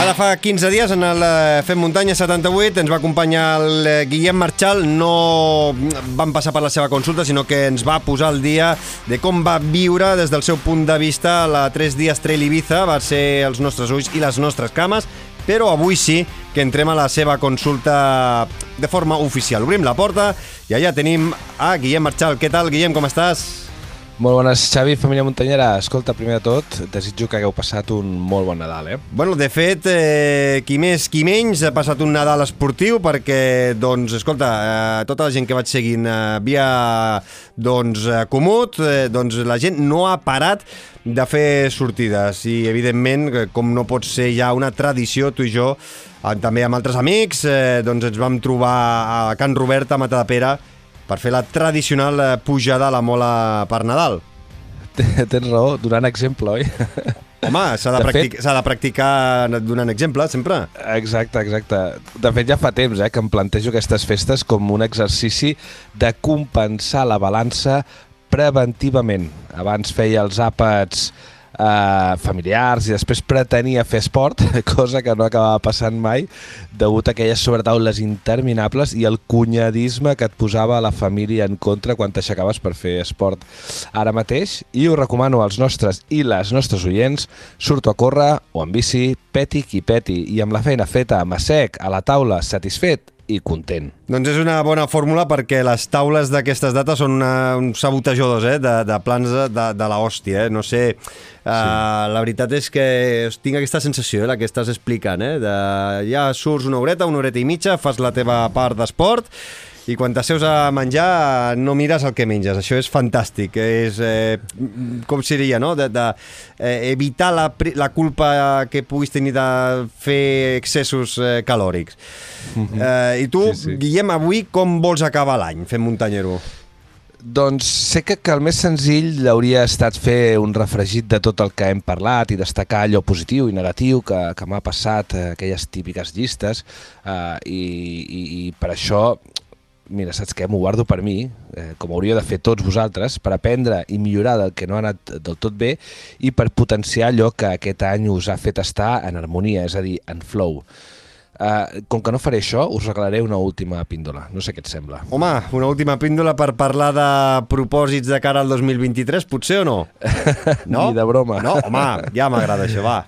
Ara fa 15 dies en el eh, Fem Muntanya 78 ens va acompanyar el eh, Guillem Marchal no van passar per la seva consulta sinó que ens va posar el dia de com va viure des del seu punt de vista la 3 dies Trail Ibiza va ser els nostres ulls i les nostres cames però avui sí que entrem a la seva consulta de forma oficial. Obrim la porta i allà tenim a Guillem Marchal. Què tal, Guillem, com estàs? Molt bones, Xavi, família muntanyera. Escolta, primer de tot, desitjo que hagueu passat un molt bon Nadal, eh? Bueno, de fet, eh, qui més, qui menys, ha passat un Nadal esportiu perquè, doncs, escolta, eh, tota la gent que vaig seguint eh, via, doncs, eh, Comut, eh, doncs la gent no ha parat de fer sortides i, evidentment, com no pot ser ja una tradició, tu i jo, eh, també amb altres amics, eh, doncs ens vam trobar a Can Robert, a Matadepera, per fer la tradicional eh, pujada a la mola per Nadal. Tens raó, donant exemple, oi? Home, s'ha de, De practic de practicar donant exemple, sempre. Exacte, exacte. De fet, ja fa temps eh, que em plantejo aquestes festes com un exercici de compensar la balança preventivament. Abans feia els àpats eh, familiars i després pretenia fer esport, cosa que no acabava passant mai, degut a aquelles sobretaules interminables i el cunyadisme que et posava la família en contra quan t'aixecaves per fer esport. Ara mateix, i ho recomano als nostres i les nostres oients, surto a córrer o en bici, peti qui peti, i amb la feina feta a sec, a la taula, satisfet i content. Doncs és una bona fórmula perquè les taules d'aquestes dates són una, uns sabotejadors eh? de, de plans de, de, la hòstia. Eh? No sé, uh, sí. la veritat és que tinc aquesta sensació, eh, la que estàs explicant, eh? de, ja surts una horeta, una horeta i mitja, fas la teva part d'esport i quan t'asseus a menjar no mires el que menges. Això és fantàstic. És, eh, com seria, no? De, de eh, evitar la, la culpa que puguis tenir de fer excessos eh, calòrics. -hmm. eh, I tu, sí, sí. Guillem, avui com vols acabar l'any fent muntanyero? Doncs sé que, que el més senzill hauria estat fer un refregit de tot el que hem parlat i destacar allò positiu i negatiu que, que m'ha passat, eh, aquelles típiques llistes, eh, i, i, i per això mira, saps què? M'ho guardo per mi, eh, com hauríeu de fer tots vosaltres, per aprendre i millorar del que no ha anat del tot bé i per potenciar allò que aquest any us ha fet estar en harmonia, és a dir, en flow. Uh, com que no faré això, us regalaré una última píndola. No sé què et sembla. Home, una última píndola per parlar de propòsits de cara al 2023, potser o no? No? Ni de broma. No, home, ja m'agrada això, va.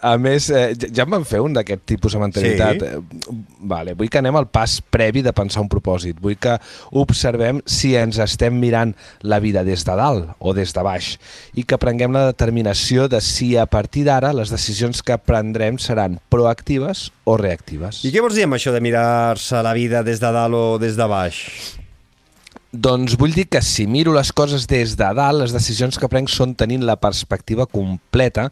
A més, eh, ja em van fer un d'aquest tipus de mentalitat. Sí. Vale, vull que anem al pas previ de pensar un propòsit. Vull que observem si ens estem mirant la vida des de dalt o des de baix i que prenguem la determinació de si a partir d'ara les decisions que prendrem seran proactives o reactives. I què vols dir amb això de mirar-se la vida des de dalt o des de baix? Doncs vull dir que si miro les coses des de dalt, les decisions que prenc són tenint la perspectiva completa,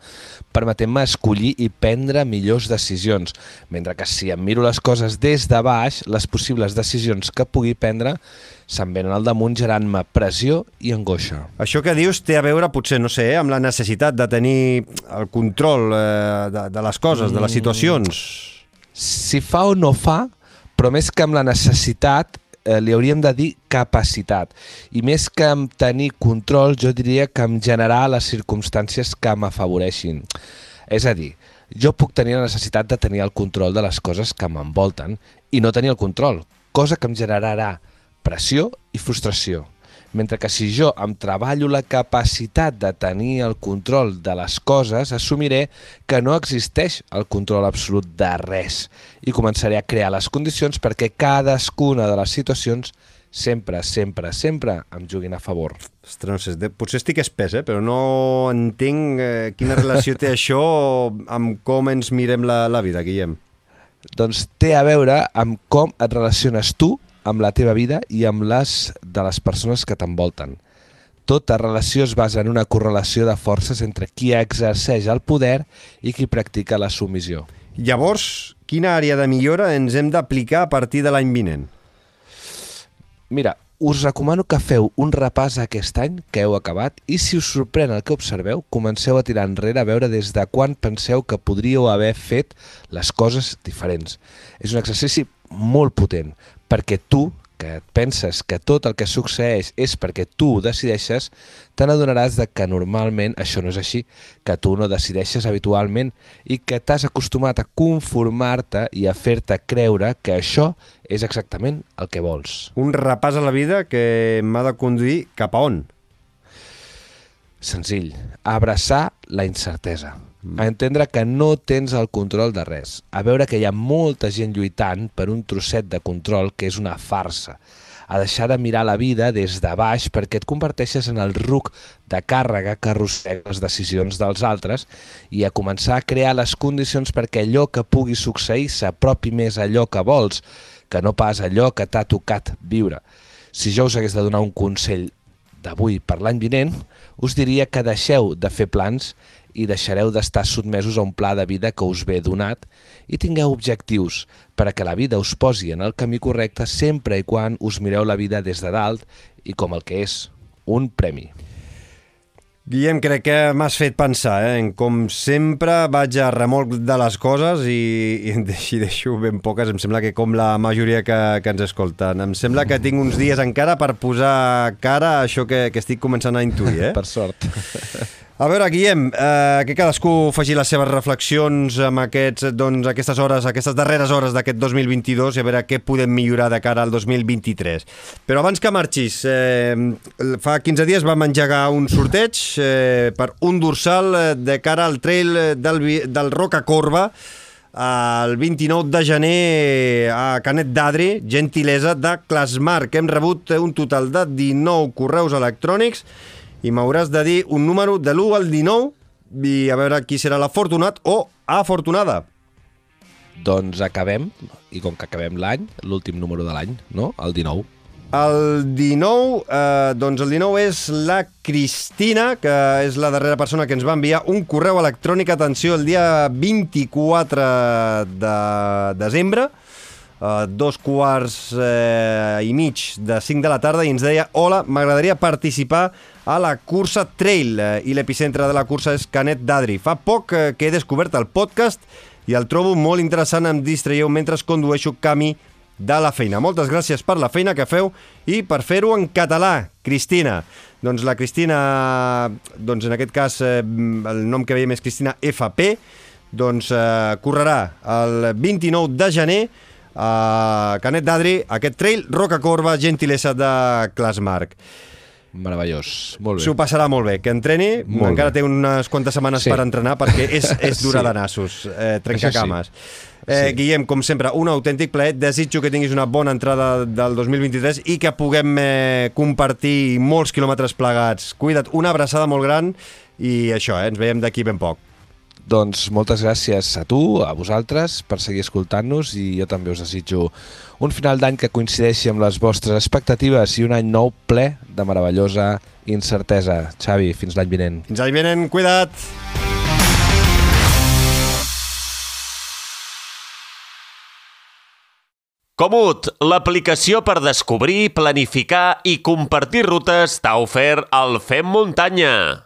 permetent-me escollir i prendre millors decisions, mentre que si em miro les coses des de baix, les possibles decisions que pugui prendre se'n venen al damunt gerant-me pressió i angoixa. Això que dius té a veure, potser, no sé, amb la necessitat de tenir el control eh, de, de les coses, mm. de les situacions. Si fa o no fa, però més que amb la necessitat, eh, li hauríem de dir capacitat. I més que amb tenir control, jo diria que em generar les circumstàncies que m'afavoreixin. És a dir, jo puc tenir la necessitat de tenir el control de les coses que m'envolten i no tenir el control, cosa que em generarà pressió i frustració. Mentre que si jo em treballo la capacitat de tenir el control de les coses, assumiré que no existeix el control absolut de res i començaré a crear les condicions perquè cadascuna de les situacions sempre, sempre, sempre em juguin a favor. Ostres, no sé, potser estic espès, eh? però no entenc eh, quina relació té això amb com ens mirem la, la vida, Guillem. Doncs té a veure amb com et relaciones tu amb la teva vida i amb les de les persones que t'envolten. Tota relació es basa en una correlació de forces entre qui exerceix el poder i qui practica la submissió. Llavors, quina àrea de millora ens hem d'aplicar a partir de l'any vinent? Mira, us recomano que feu un repàs aquest any que heu acabat i si us sorprèn el que observeu, comenceu a tirar enrere a veure des de quan penseu que podríeu haver fet les coses diferents. És un exercici molt potent perquè tu que et penses que tot el que succeeix és perquè tu ho decideixes, te n'adonaràs de que normalment això no és així, que tu no decideixes habitualment i que t'has acostumat a conformar-te i a fer-te creure que això és exactament el que vols. Un repàs a la vida que m'ha de conduir cap a on? Senzill, abraçar la incertesa. A entendre que no tens el control de res, a veure que hi ha molta gent lluitant per un trosset de control que és una farsa, a deixar de mirar la vida des de baix perquè et converteixes en el ruc de càrrega que arrossega les decisions dels altres i a començar a crear les condicions perquè allò que pugui succeir s'apropi més a allò que vols, que no pas allò que t'ha tocat viure. Si jo us hagués de donar un consell d'avui per l'any vinent, us diria que deixeu de fer plans i deixareu d'estar sotmesos a un pla de vida que us ve donat i tingueu objectius per a que la vida us posi en el camí correcte sempre i quan us mireu la vida des de dalt i com el que és, un premi. Guillem, crec que m'has fet pensar, eh? En com sempre vaig a remolc de les coses i, i en deixo, deixo ben poques, em sembla que com la majoria que, que ens escolten. Em sembla que tinc uns dies encara per posar cara a això que, que estic començant a intuir, eh? Per sort. A veure, Guillem, eh, que cadascú faci les seves reflexions amb aquests, doncs, aquestes hores, aquestes darreres hores d'aquest 2022 i a veure què podem millorar de cara al 2023. Però abans que marxis, eh, fa 15 dies vam engegar un sorteig eh, per un dorsal eh, de cara al trail del, del Roca Corba el 29 de gener a Canet d'Adri, gentilesa de Clasmarc. Hem rebut un total de 19 correus electrònics i m'hauràs de dir un número de l'1 al 19 i a veure qui serà l'afortunat o afortunada. Doncs acabem, i com que acabem l'any, l'últim número de l'any, no? El 19. El 19, eh, doncs el 19 és la Cristina, que és la darrera persona que ens va enviar un correu electrònic, atenció, el dia 24 de desembre, uh, dos quarts eh, i mig de 5 de la tarda i ens deia Hola, m'agradaria participar a la cursa Trail eh, i l'epicentre de la cursa és Canet d'Adri. Fa poc eh, que he descobert el podcast i el trobo molt interessant, em distraieu mentre condueixo camí de la feina. Moltes gràcies per la feina que feu i per fer-ho en català, Cristina. Doncs la Cristina, doncs en aquest cas eh, el nom que veiem és Cristina FP, doncs eh, correrà el 29 de gener a Canet d'Adri, aquest trail Roca Corba, gentilesa de Clasmarc. Meravellós, molt bé. S'ho passarà molt bé, que entreni, molt encara bé. té unes quantes setmanes sí. per entrenar perquè és, és dura sí. de nassos, eh, trencacames. Sí. Eh, sí. Guillem, com sempre, un autèntic plaer. Desitjo que tinguis una bona entrada del 2023 i que puguem eh, compartir molts quilòmetres plegats. Cuida't, una abraçada molt gran i això, eh, ens veiem d'aquí ben poc. Doncs moltes gràcies a tu, a vosaltres, per seguir escoltant-nos i jo també us desitjo un final d'any que coincideixi amb les vostres expectatives i un any nou ple de meravellosa incertesa. Xavi, fins l'any vinent. Fins l'any vinent, cuida't! Comut, l'aplicació per descobrir, planificar i compartir rutes t'ha ofert el Fem Muntanya.